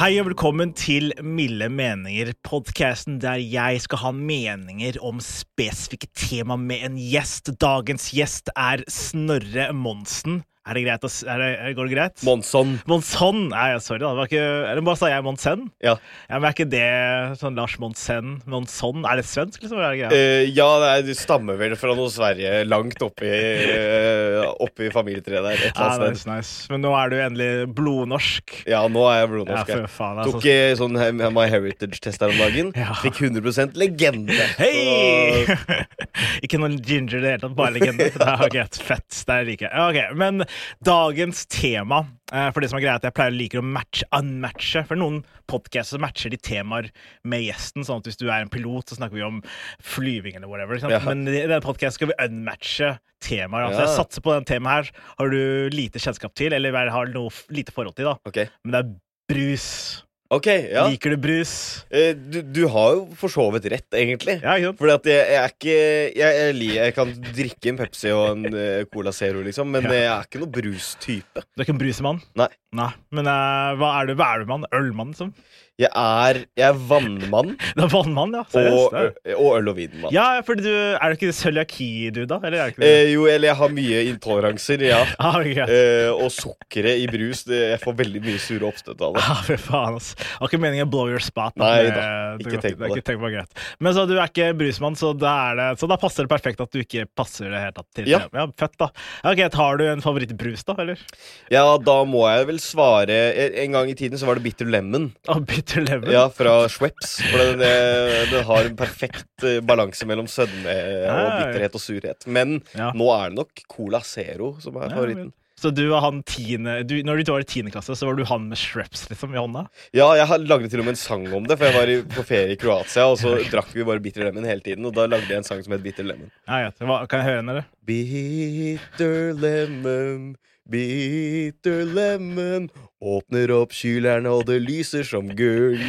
Hei og velkommen til Milde meninger, podkasten der jeg skal ha meninger om spesifikke tema med en gjest. Dagens gjest er Snorre Monsen. Er det greit? Er det, går det greit? Monson. Monson? Nei, sorry, da. Det var ikke, eller bare sa jeg Monsen? Ja. Ja, men Er ikke det sånn Lars Monsen? Monson? Er det svensk, liksom? Er det greit? Uh, ja, det, er, det stammer vel fra noe Sverige langt oppi, uh, oppi familietreet der. Et eller Ja, annet nice, sted. nice. Men nå er du endelig blodnorsk. Ja, nå er jeg Ja, blodnorsk. for faen. Altså. Tok eh, sånn My Heritage-test her om dagen. Ja. Fikk 100% legende. Hei! Ikke noe ginger i det hele tatt, bare legende. Det er greit, fett. Det liker jeg. Okay, Men dagens tema eh, For det som er greit, jeg pleier å like å matche, unmatche. For noen podcaster matcher de temaer med gjesten. Sånn at hvis du er en pilot, så snakker vi om flyving eller whatever. Ja. Men i denne podcasten skal vi unmatche temaer. Altså, Ja. Jeg satser på den temaet her har du lite kjennskap til, eller har noe lite forhold til. da Okay. Men det er brus. Ok, ja. Liker du brus? Eh, du, du har jo for så vidt rett, egentlig. Ja, ikke sant? Fordi at jeg, jeg er ikke jeg, jeg, li- jeg kan drikke en Pepsi og en eh, Cola Zero, liksom, men Ja. jeg er ikke noe brustype. Du er ikke en brusemann? Nei. Nei. Men eh, hva er du? Hva er du, mann? Ølmann, liksom? Jeg er, jeg er vannmann Det er vannmann, ja. og, Seriøst. det og øl- og vinmann. Ja, for du Er det ikke cøliaki, du, da? Eller er det ikke det? Eh, jo, eller jeg har mye intoleranser, ja. ah, okay. Eh, og sukkeret i brus. Det, jeg får veldig mye sure oppstøt av det. Ah, for faen, ass. var ikke meningen å blow your spot. da. Nei da, det ikke tenk på det. Ikke tenk på greit. Men så du er ikke brusmann, så da, det, så da passer det perfekt at du ikke passer det helt til. Ja. ja fett, da. Ok, Har du en favorittbrus, da? Eller? Ja, da må jeg vel svare En gang i tiden så var det Bitter Lemon. Oh, bitter lemon? Ja, fra Schweppes. For den, eh, den har en perfekt eh, balanse mellom sødme og bitterhet og surhet. Men Ja. nå er det nok Cola Zero som er favoritten. Så du var han tiende du, Når du var i tiende klasse, så var du han med Shreps liksom, i hånda? Ja, jeg lagde til og med en sang om det, for jeg var i, på ferie i Kroatia, og så drakk vi bare Bitter Lemon hele tiden. Og da lagde jeg en sang som het Bitter Lemon. Ja, ja. Hva- Kan jeg høre den, eller? Bitter lemon, bitter lemon Åpner opp kylerne, og det lyser som gull.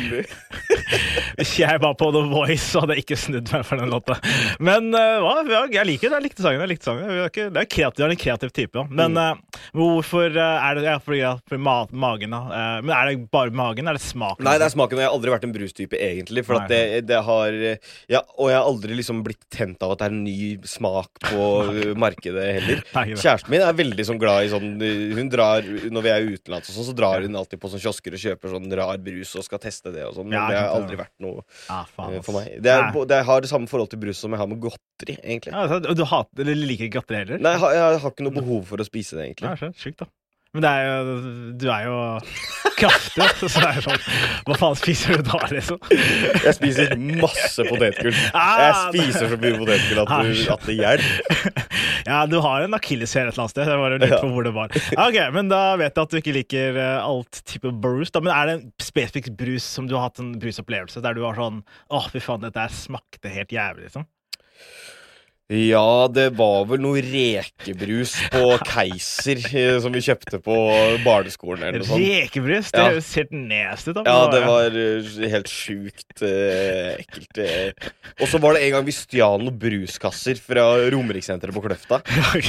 Hvis jeg var på The Voice, så hadde jeg ikke snudd meg for den låta. Men uh. Ja, jeg liker det. Jeg likte sangen. Jeg likte sangen. Jeg ikke, det er kreativ, er en kreativ type. Ja. Men uh, hvorfor eh, er det ja, fordi, ja, for ma magen, da? Uh, men er det bare magen? Er det smaken? Nei, det er smaken, og jeg har aldri vært en brustype, egentlig. For det, det har ja, Og jeg har aldri liksom blitt tent av at det er en ny smak på markedet heller. Kjæresten min er veldig sånn glad i sånn Hun drar Når vi er utenlands og sånn, så drar hun alltid på sånn kiosker og kjøper sånn rar brus og skal teste det og sånn. Men Ja, det har aldri vært noe Ja, faen, uh, for meg. Det, er, det har det samme forhold til brus som jeg har med godteri, egentlig. Ja, og du hater, eller liker ikke godteri heller? Nei, jeg har, jeg har ikke noe behov for å spise det, egentlig. Ja, sykt Sjukt, da. Men det er jo, du er jo kraftig, så det er sånn Hva faen spiser du da, liksom? Jeg spiser masse potetgull. Ah, Jeg spiser så mye potetgull at, Ah, du, at det hjelper. Ja, du har en akilleshæl et eller annet sted. Jeg bare lurte på hvor det var. Ok, Men da vet jeg at du ikke liker eh, alt type brus. Da. Men er det en spesifikk brus som du har hatt en brusopplevelse der du var sånn Å, fy faen, dette smakte helt jævlig, liksom? Ja, det var vel noe rekebrus på Keiser eh, som vi kjøpte på barneskolen eller noe sånt. Rekebrus? Det Ja. høres helt nasty ut. Ja, det var eh, helt sjukt eh, ekkelt. eh. Og så var det en gang vi stjal noen bruskasser fra Romerikssenteret på Kløfta.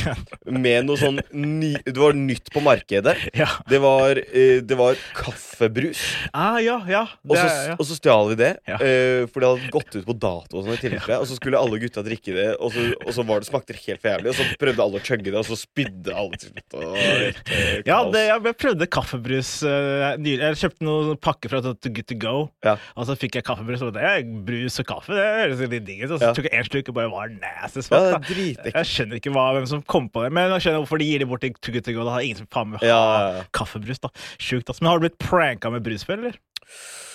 Med noe sånn ny, Det var nytt på markedet. Ja. Det var, eh, det var kaffebrus. Ah, ja, ja. Og så, ja. og så stjal vi det, Ja. eh, for det hadde gått ut på dato. Og, sånn i tilfelle, og så skulle alle gutta drikke det, og så, og så var det, smakte det helt for jævlig. Og så prøvde alle å chugge det, og så spydde alle til slutt. Eh, Ja, det, jeg prøvde kaffebrus uh, nylig. Jeg kjøpte noen pakker fra To Good To Go, Ja. og så fikk jeg kaffebrus. Og det er brus og kaffe, det høres litt digg ut. Og så tok jeg en slurk og bare var nasty dritekkelt. Jeg skjønner ikke hva, hvem som kom på det, men jeg skjønner hvorfor de gir det bort til To Good To Go. Da har ingen som faen meg ha kaffebrus. da Sjukt, ass. Men har du blitt pranka med brus før, eller?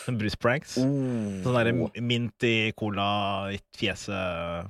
Sånn bruspranks? Mm. Sånn derre mint i cola i fjeset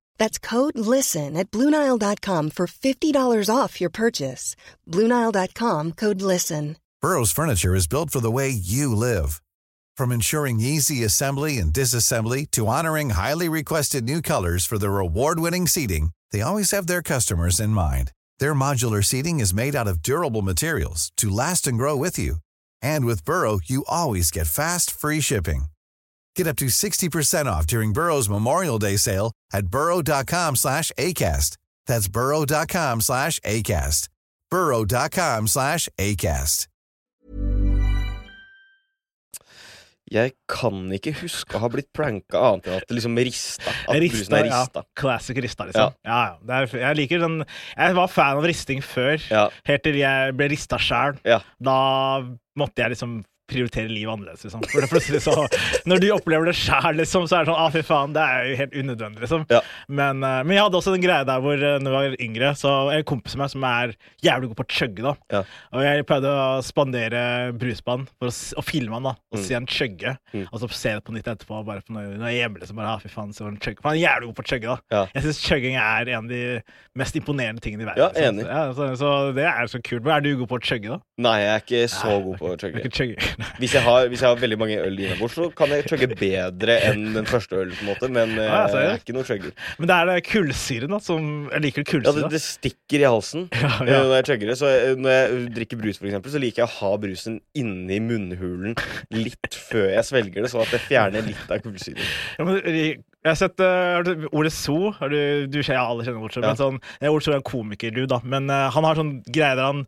That's code LISTEN at Bluenile.com for $50 off your purchase. Bluenile.com code LISTEN. Burrow's furniture is built for the way you live. From ensuring easy assembly and disassembly to honoring highly requested new colors for their award-winning seating, they always have their customers in mind. Their modular seating is made out of durable materials to last and grow with you. And with Burrow, you always get fast, free shipping. Get up to 60% off during Burrow's Memorial Day sale at burrow.com slash ACAST. That's burrow.com slash ACAST. burrow.com slash ACAST. Jeg kan ikke huske å ha blitt pranka annet enn at det liksom rista. At Rista, er rista. Ja. Classic rista, liksom. Ja. Ja, Det er, jeg liker den Jeg var fan av risting før, Ja. helt til jeg ble rista sjæl. Ja. Da måtte jeg liksom prioritere livet annerledes, liksom. For det plutselig så Når du opplever det sjæl, liksom, så er det sånn ah, fy faen, det er jo helt unødvendig, liksom. Ja. Men, eh, men jeg hadde også den greia der hvor eh, når jeg var yngre, så en kompis av meg som er jævlig god på å chugge, da. Ja. Og jeg pleide å spandere Brusbanen for å, å filme han, da, og Mm. se han chugge. Mm. Og så se det på nytt etterpå, bare for når, når jeg er hjemme, liksom. Bare, ah, fy faen, så han chugge. For han er jævlig god på å chugge, da. Ja. Jeg syns chugging er en av de mest imponerende tingene i verden. Ja, liksom. enig. Ja, så, så det er så kult. Men er du god på å chugge, da? Nei, jeg er ikke så Nei, god på å chugge. Hvis jeg har, hvis jeg har veldig mange øl innabords, så kan jeg chugge bedre enn den første ølen, på en måte. Men eh, Ah, ja, jeg er ikke noe chugger. Men det er det kullsyren, da, som Jeg liker Ja, det, det stikker i halsen Ja, eh, ja. når jeg chugger det. Så eh, når jeg drikker brus, for eksempel, så liker jeg å ha brusen inni munnhulen litt før jeg svelger det, sånn at det fjerner litt av kullsyren. Ja, men, jeg har sett uh, har Ole So. Du, du kjenner alle kjenner Ole So, Ja. men sånn, eh, Ole So er en komiker, du, da. Men uh, han har sånn greie der han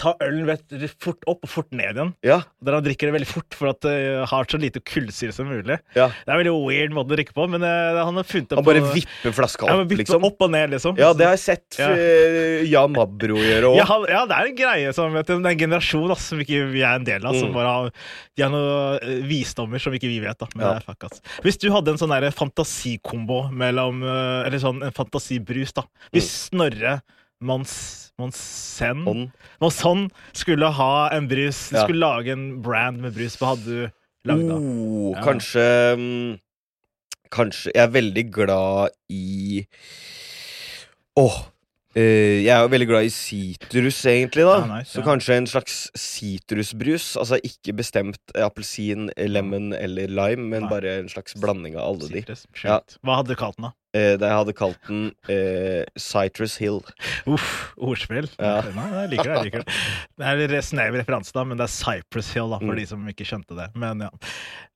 tar ølen vet, fort opp og fort ned igjen. Ja, Der han drikker det veldig fort for at det har så lite kullsyre som mulig. ja. Det er en veldig weird måte å drikke på, men uh, han har funnet opp Han bare på, vipper flaska opp, vippe liksom. opp og ned, liksom. Ja, det har jeg sett Ja. eh, Jan Mabro gjøre òg. Ja, ja, det er en greie som vet en generasjon ass, som ikke vi er en del av. Som Mm. bare har, de har noen eh, visdommer som ikke vi vet. da Men det er fuck, ass. Hvis du hadde en sånn der fantasikombo mellom eh, Eller sånn en fantasibrus, da. Hvis Snorre Mons, Monsen. Monson skulle ha en brus, Ja. skulle lage en brand med brus, hva hadde du lagd da? Oh, Ja. Kanskje mm, Kanskje Jeg er veldig glad i Åh eh, jeg er jo veldig glad i sitrus, egentlig. da Ja, nice, Så ja. kanskje en slags sitrusbrus. Altså ikke bestemt appelsin, lemon eller lime, men Nei. bare en slags blanding av alle de. Ja. Hva hadde du kalt den, da? Eh, da jeg hadde kalt den eh, Citrus Hill. Uff, ordspill. Ja. Nei, jeg liker det. jeg liker Det Det er en snev referanse, da, men det er Cypress Hill, da, for Mm. de som ikke skjønte det. Men ja.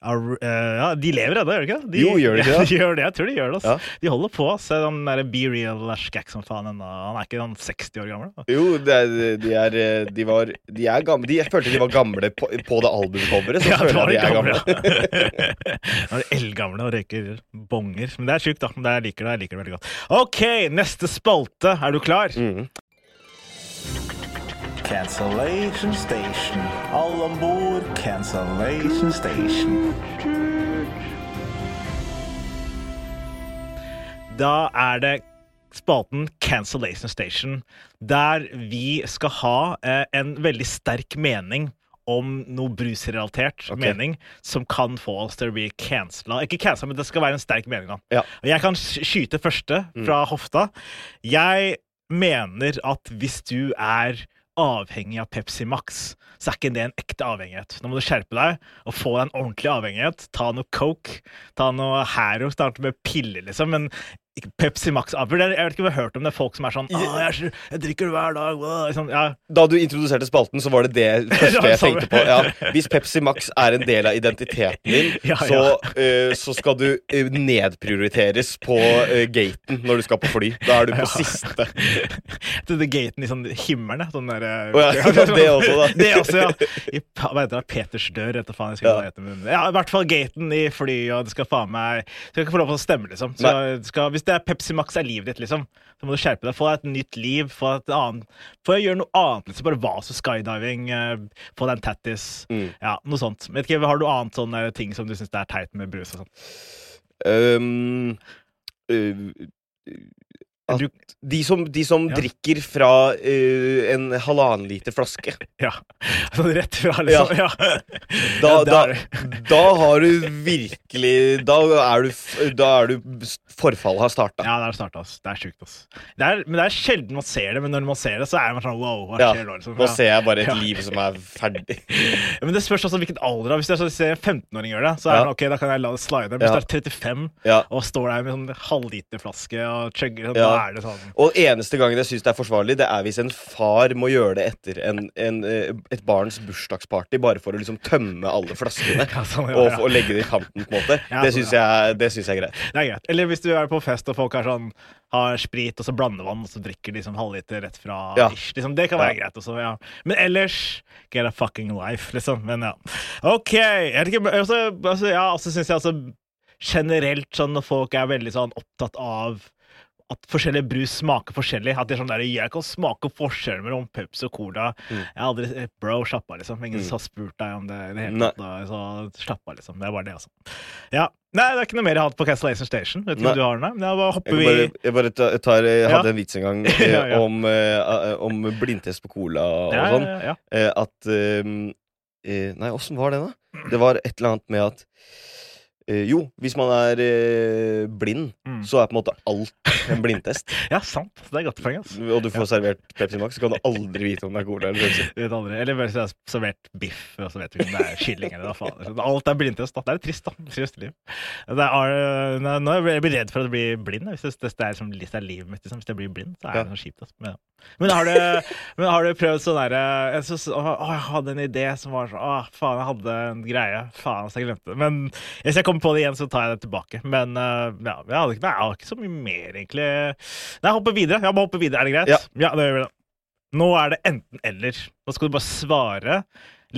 Ar- uh, ja de lever ennå, gjør de ikke det? De, Jo, gjør de ikke det? de gjør det, jeg tror de gjør det. Ja. ass. De holder på. Se den der Be Real Skæk som faen ennå. Han er ikke sånn 60 år gammel. Da. Jo, det er, de er eh, De var De er gamle. De, jeg følte de var gamle på, på det albumcoveret. Så Ja, føler jeg de er gamle. Nå er de eldgamle og røyker bonger. Men det er sjukt, da. Men det- jeg liker det, jeg liker det veldig godt. OK, neste spalte. Er du klar? Mm. Cancellation station. Alle om bord, cancellation station. Da er det spalten Cancellation Station, der vi skal ha eh, en veldig sterk mening om noe brusrelatert okay. mening som kan få oss til å bli cancela. Ikke cancela, men det skal være en sterk mening. Ja. Jeg kan skyte første fra hofta. Jeg mener at hvis du er avhengig av Pepsi Max, så er ikke det en ekte avhengighet. Nå må du skjerpe deg og få deg en ordentlig avhengighet. Ta noe coke, ta noe Hero, starte med piller, liksom. Men ikke Pepsi Max for Jeg vet ikke om jeg har hørt om det er folk som er sånn jeg, jeg drikker det hver dag. Sånn, ja. Da du introduserte spalten, så var det det første jeg tenkte på. Ja, hvis Pepsi Max er en del av identiteten din, Ja, så, uh, så skal du eh, nedprioriteres på uh, gaten når du skal på fly. Da er du på siste. Det er gaten i sånn himmelen. Sånn der, oh, ja, det også, da. det også, ja. I, hva heter det? Peters dør, vet du faen. Jeg hva det Ja, I hvert fall gaten i fly, og det skal faen meg Skal ikke få lov til å stemme, liksom. Så skal, hvis det er Pepsi Max er livet ditt, liksom, så må du skjerpe deg. Få et nytt liv. Få et annet Få gjøre noe annet, liksom. Bare hva og skydiving. Uh, Få deg en tattis. Mm. Ja, noe sånt. Vet ikke, Har du annet sånne ting som du syns er teit med brus og sånn? Um, uh, at de som, de som Ja. drikker fra uh, en halvannen liter flaske ja. Sånn rett fra, liksom. Ja. Ja, Da, da, da har du virkelig Da er du, da er du Forfallet har starta. Ja, det har starta. Det er sjukt, ass. Det er, men det er sjelden man ser det, men når man ser det, så er man sånn wow, hva skjer nå? Liksom. Nå ser jeg bare et liv som er ferdig. Men det spørs også hvilken alder. Hvis jeg så ser en 15-åring gjøre det, så er det ok, da kan jeg la det slide. Hvis det er 35 Ja. og står der med en sånn halvliterflaske og chugger, sånn, Ja. Er det sånn Og eneste gangen jeg syns det er forsvarlig, det er hvis en far må gjøre det etter en, en, eh, et barns bursdagsparty, bare for å liksom tømme alle flaskene. Ja, sånn, ja, Og, og legge det i kanten, på en måte. Ja, det sånn, syns jeg, det synes jeg er greit. Det er greit. Eller hvis du er på fest og folk er sånn, har sprit og så blandevann, og så drikker de liksom halvliter rett fra Ja. ish. Liksom, det kan være Ja. greit også, ja. Men ellers get a fucking life, liksom. Men ja. OK. Jeg vet ikke, også, altså, altså, ja, også syns jeg altså generelt sånn når folk er veldig sånn opptatt av at forskjellige brus smaker forskjellig. At det er sånn der, Jeg kan smake forskjell mellom Pepsi og Cola. Mm. Jeg har aldri Bro, slapp av, liksom. Ingen Mm. har spurt deg om det i det hele tatt. Så slapp av, liksom. Det er bare det, altså. Ja. Nei, det er ikke noe mer jeg har hatt på Castellation Station. Vet ikke om du har den? der, bare hopper Jeg, bare, jeg bare tar, tar, jeg Ja. hadde en vits en gang eh, Ja, ja. Om, eh, om blindtest på cola og sånn. Eh, at eh, eh, Nei, åssen var det, da? Det var et eller annet med at eh, Jo, hvis man er eh, blind, Mm. så er på en måte alt en blindtest. ja, sant. Det er godt poeng. Altså. Og du får servert Pepsi Max, så kan du aldri vite om det er cola eller Pepsi. Eller hvis jeg har servert biff, og så vet du ikke om det er kylling eller hva faen. Alt er blindtest. da. Det er trist, da. Trist liv. Det er, nå er jeg blir redd for å bli blind. Hvis det, det er, liksom, hvis det er livet mitt, liksom. Hvis jeg blir blind, så er Ja. det noe kjipt. Altså. Men, ja. men, har du, men har du prøvd sånn derre jeg, å, å, jeg hadde en idé som var sånn Å, faen, jeg hadde en greie. Faen, så jeg glemte det. Men hvis jeg kommer på det igjen, så tar jeg det tilbake. Men uh, ja, jeg, hadde ikke, nei, jeg har ikke så mye mer, egentlig. Nei, jeg hopper videre. Jeg må hoppe videre. Er det greit? Ja. ja det gjør vi da. Nå er det enten-eller. Nå skal du bare svare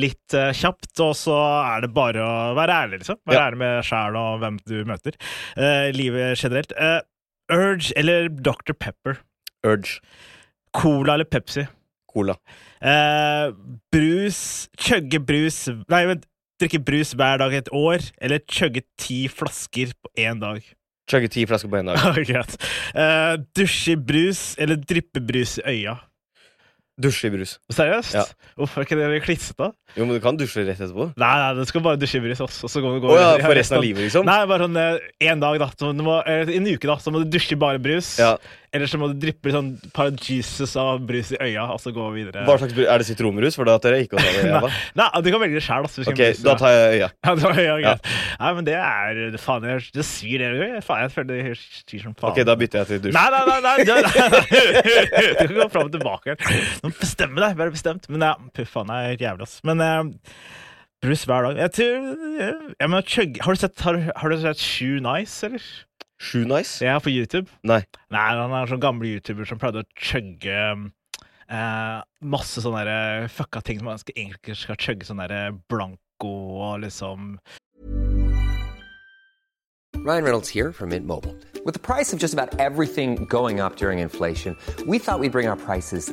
litt uh, kjapt, og så er det bare å være ærlig, liksom. Være Ja. ærlig med sjæl og hvem du møter. Uh, livet generelt. Urge eller Dr. Pepper? Urge. Cola eller Pepsi? Cola. Brus Chugge brus Nei, vent. Drikke brus hver dag et år, eller chugge ti flasker på én dag? Chugge ti flasker på én dag. Greit. uh, dusje i brus eller dryppe brus i øya? Dusje i brus. Seriøst? Ja. Hvorfor er ikke det klissete? Jo, men du kan dusje rett etterpå. Nei, nei, du skal bare dusje i brus, også, og så går går, oh, ja, for resten av livet, liksom? Nei, bare sånn én dag, da. Må, eh, en uke, da, så må du dusje bare brus. Ja. Eller så må du dryppe sånn par juices av brus i øya, og så gå videre. Hva slags brus? Er det sitronbrus? For da tar jeg ikke å ta det i. Nei, du kan velge det sjæl. Ok, da tar jeg øya. Ja, da tar ja. Nei, men det er Faen, det, det svir, det. Faen, jeg føler det svir som faen. Ok, da bytter jeg til dusj. Nei, nei, nei! nei, nei, nei. Du kan gå fram og tilbake. Nå Bestemme deg. Bare bestemt. Men ja, puff faen, er jævlig, ass. Men eh, brus hver dag Jeg tror jeg jeg, men, Har du sett, har, har du sett Shoe Nice, eller? Shoe nice? Er på YouTube. Nei. Nei, han er sånn gammel YouTuber som pleide å chugge eh, masse sånne der, fucka ting som man egentlig ikke skal chugge sånn derre blanco og liksom Ryan Reynolds here from Mint Mobile. With the price of just about everything going up during inflation, we thought we'd bring our prices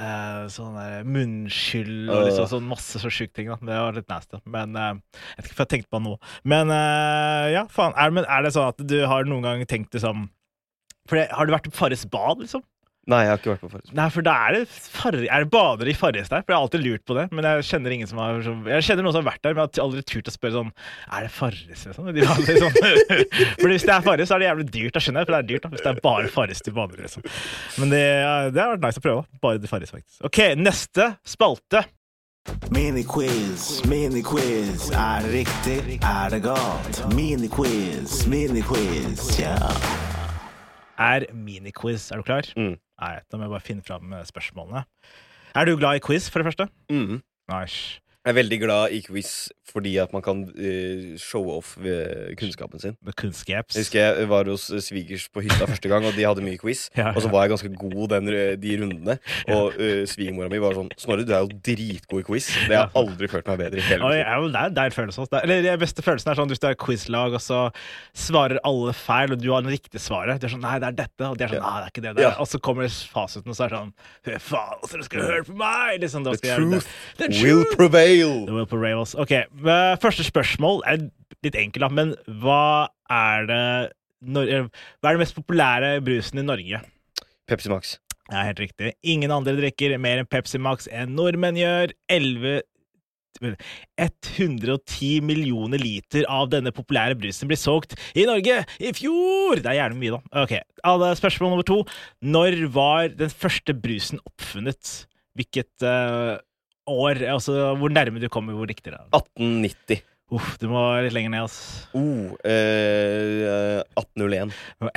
Eh, sånn der munnskyld og liksom sånn masse så sjuke ting. Da. Det var litt nasty. Men uh, jeg vet ikke hva jeg tenkte på nå. Men uh, ja, faen. Er, men er det sånn at du har noen gang tenkt liksom for det, Har du vært på Farris bad, liksom? Nei, jeg har ikke vært på Farris. Nei, for da er det, far... er det bader i Farris der? For jeg har alltid lurt på det. Men jeg kjenner ingen som har Jeg kjenner noen som har vært der, men jeg har aldri turt å spørre sånn Er det Farris? Liksom? De sånn For hvis det er Farris, så er det jævlig dyrt. Da skjønner jeg, for det er dyrt da, hvis det er bare Farris til bader. Liksom. Men det, det har vært nice å prøve. Bare til Farris, faktisk. OK, neste spalte. Miniquiz, miniquiz. Er det riktig? Er det galt? Miniquiz, miniquiz, ja. Er miniquiz. Er du klar? Mm. Nei, da må jeg bare finne fram eh, spørsmålene. Er du glad i quiz, for det første? Mm. Nice. Jeg er veldig glad i quiz fordi at man kan uh, show off ved kunnskapen sin. Med kunnskaps. Jeg husker jeg var hos eh, svigers på hytta første gang, og de hadde mye quiz. Ja, Og så var jeg ganske god den, eh, de rundene. Og uh, svigermora mi var sånn Snorre, du er jo dritgod i quiz. Det har jeg aldri følt meg bedre i hele mitt liv. det er der følelse også. Eller Den beste følelsen er sånn hvis du er quizlag, og så svarer alle feil, og du har det riktige svaret. Du er sånn Nei, det er dette. Og de er sånn Nei, det er ikke det. det er. Ja. Og så kommer fasiten, og så er det sånn Fy faen, så dere skal høre på meg! Liksom, The truth det. The will truth prevail. will prevail. Ok, eh, Første spørsmål er litt enkelt. Men hva er det eh, Hva er den mest populære brusen i Norge? Pepsi Max. Ja, helt riktig. Ingen andre drikker mer enn Pepsi Max enn nordmenn gjør. 11 110 millioner liter av denne populære brusen blir solgt i Norge i fjor! Det er gjerne mye, da. Ok, Spørsmål nummer to. Når var den første brusen oppfunnet? Hvilket eh, år? Altså hvor nærme du kommer hvor riktig det er. 1890. Uff, du må litt lenger ned, ass. Oh, eh, 1801.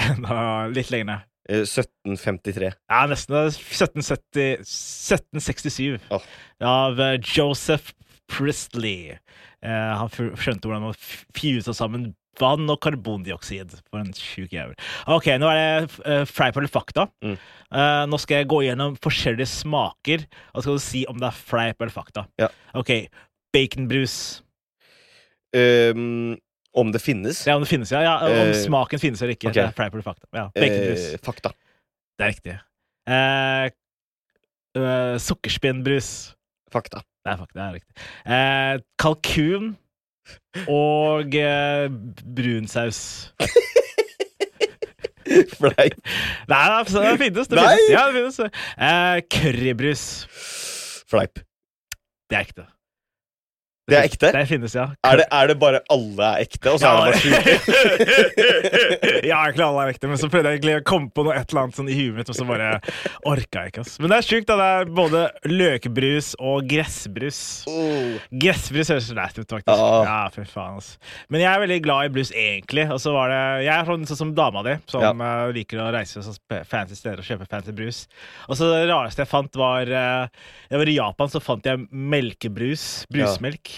Enda litt lenger ned. Eh, 1753. Ja, nesten. er 1770, 1767. Oh. Av eh, Joseph Priestley. Eh, han skjønte hvordan man fjusa sammen vann og karbondioksid. For en sjuk jævel. OK, nå er det uh, fleip eller fakta. Mm. Uh, nå skal jeg gå gjennom forskjellige smaker, og så skal du si om det er fleip eller fakta. Ja. OK. Baconbrus. Um, om det finnes? Ja, om det finnes, ja. ja om uh, smaken finnes eller ikke. Okay. Det er fleip eller fakta. Ja, Baconbrus. Eh, fakta. Det er riktig. Eh, eh, sukkerspinnbrus. Fakta. Det er fakta, det er riktig. Eh, kalkun og eh, brunsaus. Fleip. Nei, det, er- det finnes. Det Nei! finnes. Ja, det finnes. Eh, currybrus. Fleip. Det er ekte. Det er ekte? Det finnes, ja. Er det, er det bare alle er ekte, og så er det bare sjuke? ja, egentlig alle er ekte, men så prøvde jeg egentlig å komme på noe et eller annet sånn i huet mitt, og så bare orka jeg ikke. ass. Men det er sjukt. da, Det er både løkbrus og gressbrus. Oh. Gressbrus høres nært ut, faktisk. Ja. Ja, fy faen, altså. Men jeg er veldig glad i brus, egentlig. Og så var det Jeg er sånn, sånn som dama di, som Ja. eh, liker å reise til sånn fancy steder og kjøpe fancy brus. Og så det rareste jeg fant, var eh, Jeg var i Japan, så fant jeg melkebrus. Brusmelk.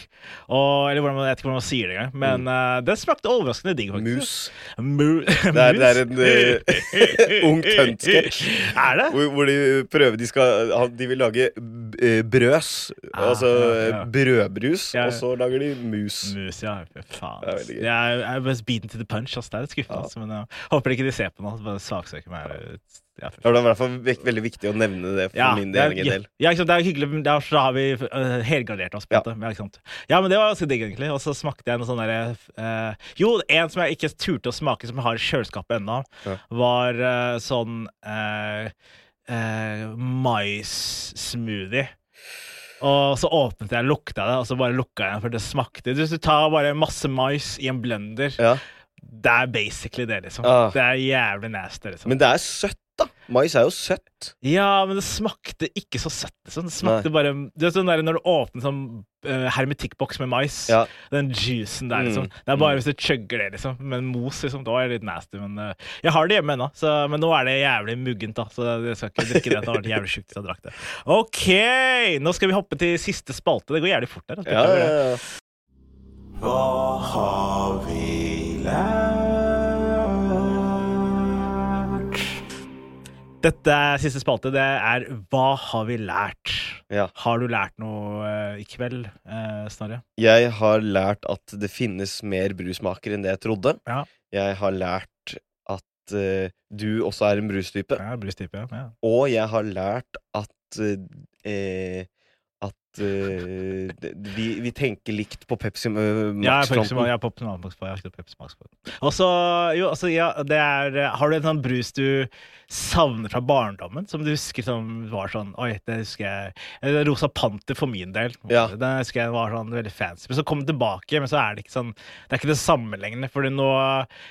Og, eller hvordan, jeg vet ikke hvordan man sier det engang. Men mm. uh, det smakte overraskende digg. Mus. Mu Det er, det er en uh, ung tønt-sketsj. Er det? Hvor, hvor de prøver De, skal, de vil lage eh, brøs. Ah, altså ja, ja. brødbrus, Ja, ja. og så lager de mus. Mus, ja. Faen. Det er veldig gøy. Jeg er, jeg er best beaten to the punch. Altså, Det er litt skuffende. Ja. ass, Men jeg håper ikke de ser på nå. Bare saksøker meg. Ja, Det var i hvert fall veldig viktig å nevne det for Ja, min det er, ja, ja, ikke sant, det er hyggelig. men da har vi uh, helgardert oss. på Ja. en. Ja, ja, men det var ganske digg, egentlig. Og så smakte jeg noe sånn derre uh, Jo, en som jeg ikke turte å smake, som jeg har i kjøleskapet ennå, var uh, sånn uh, mais-smoothie. Og så åpnet jeg, lukta det, og så bare lukka jeg den, for det smakte Hvis du tar bare masse mais i en blender, Ja. det er basically det, liksom. Ah. Det er jævlig nasty, liksom. Men det er søtt. Mais er jo søtt. Ja, men det smakte ikke så søtt. Liksom. Det smakte bare Du vet sånn der Når du åpner sånn uh, hermetikkboks med mais, Ja. den juicen der, liksom. Mm. Det er bare hvis du chugger det, liksom. Men mos, liksom, da er det litt nasty. Men uh, jeg har det hjemme ennå, men nå er det jævlig muggent, da. Så jeg skal ikke drikke det. Det har vært jævlig sjukt hvis jeg drakk det. OK! Nå skal vi hoppe til siste spalte. Det går jævlig fort der. altså. Ja, ja, ja. Hva har vi lært? Dette er siste spalte. Det er Hva har vi lært? Ja. Har du lært noe eh, i kveld, eh, Snorre? Jeg har lært at det finnes mer brusmaker enn det jeg trodde. Ja. Jeg har lært at eh, du også er en brustype. Ja, brustype, ja. ja. Og jeg har lært at eh, at uh, vi, vi tenker likt på Pepsi eh, Ja, Pepsi, Max-fronten. ja, Pepsi Max på, jeg har Pepsi Max på. Og så, jo, altså, ja, det er Har du en sånn brus du savner fra barndommen, som du husker som var sånn Oi, det husker jeg eh, Rosa Panter for min del. Ja. Det husker jeg var sånn veldig fancy. Men så kom den tilbake, men så er det ikke sånn Det er ikke det samme lenger. For nå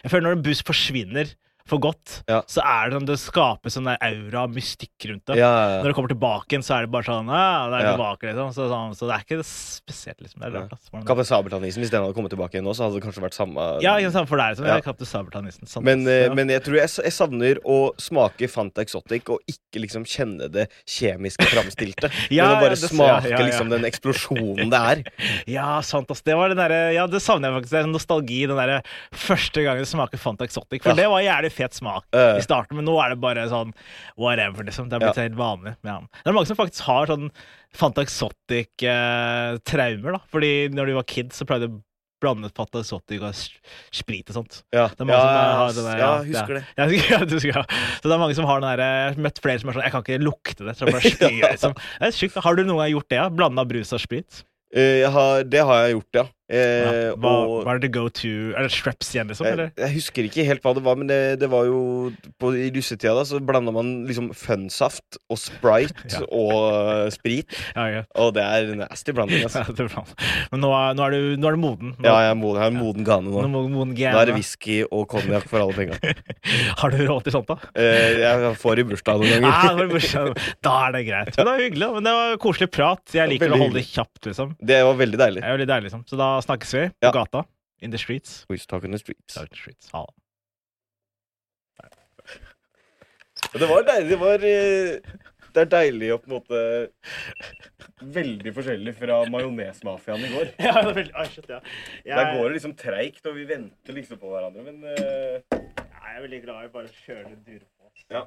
Jeg føler når en buss forsvinner for godt, Ja. så er det sånn det skapes sånn der aura, mystikk rundt det. Ja, ja. Når det kommer tilbake igjen, så er det bare sånn Ja, det er tilbake, liksom. Så, sånn, så det er ikke det spesielt, liksom. Det er rart, altså. Kaptein Sabeltann-isen, hvis den hadde kommet tilbake igjen nå, så hadde det kanskje vært samme Ja, ikke sant, for Ja. er Kaptein Sabeltann-nissen. Men, eh, men jeg tror jeg, jeg savner å smake Fanta Exotic og ikke liksom kjenne det kjemiske framstilte. Ja, men å bare det smake liksom den eksplosjonen det er. Ja, sant, ass. Det var den derre Ja, det savner jeg faktisk. Det er nostalgi. Den derre første gangen du smaker Fanta Exotic. For det var jævlig fet smak uh, i starten, men nå er det bare sånn whatever, liksom. Det er blitt Ja. helt vanlig. Ja. Det er mange som faktisk har sånn Fanta Exotic-traumer, da. Fordi når de var kids, så pleide de å blande Fanta Exotic og sprit og sånt. Ja, Det er mange ja, som har det ja, husker det. Ja, ja, husker, skal, så det er mange som har den der Jeg har møtt flere som er sånn Jeg kan ikke lukte det. Så jeg bare spyr, liksom. Det er sykt. Har du noen gang gjort det? Blanda brus og sprit? Uh, jeg har, det har jeg gjort, ja. Eh, Ja. Hva, og hva er det go to Er det Shreps igjen, liksom? jeg, Eller? jeg husker ikke helt hva det var, men det, det var jo på, I russetida da, så blanda man liksom Funsaft og Sprite Ja. og uh, sprit. Ja, ja. Og det er nasty blanding, altså. Ja, det. Men nå, er- nå, er du, nå er du moden. Nå, Ja, jeg, er moden, jeg er en moden gane nå, nå. moden gane. Nå er det whisky og konjakk for alle penga. Har du råd til sånt, da? Eh, jeg får i bursdag noen Ja, det ganger. var bursdag. da er det greit. Men det var hyggelig. Men det var koselig prat. Jeg liker å holde det kjapt, liksom. Det var veldig deilig. Det er veldig deilig, liksom. Så da snakkes vi på Ja. gata. In the streets. We Talk in the streets. Talk the streets. Ha det. Det var deilig. Det var eh, Det er deilig å på en måte Veldig forskjellig fra majonesmafiaen i går. Ja, det er veldig, Ai, shit, ja. Jeg, Der går det liksom treigt, og vi venter liksom på hverandre, men uh... jeg er veldig glad i bare å kjøre det dyre på. Ja.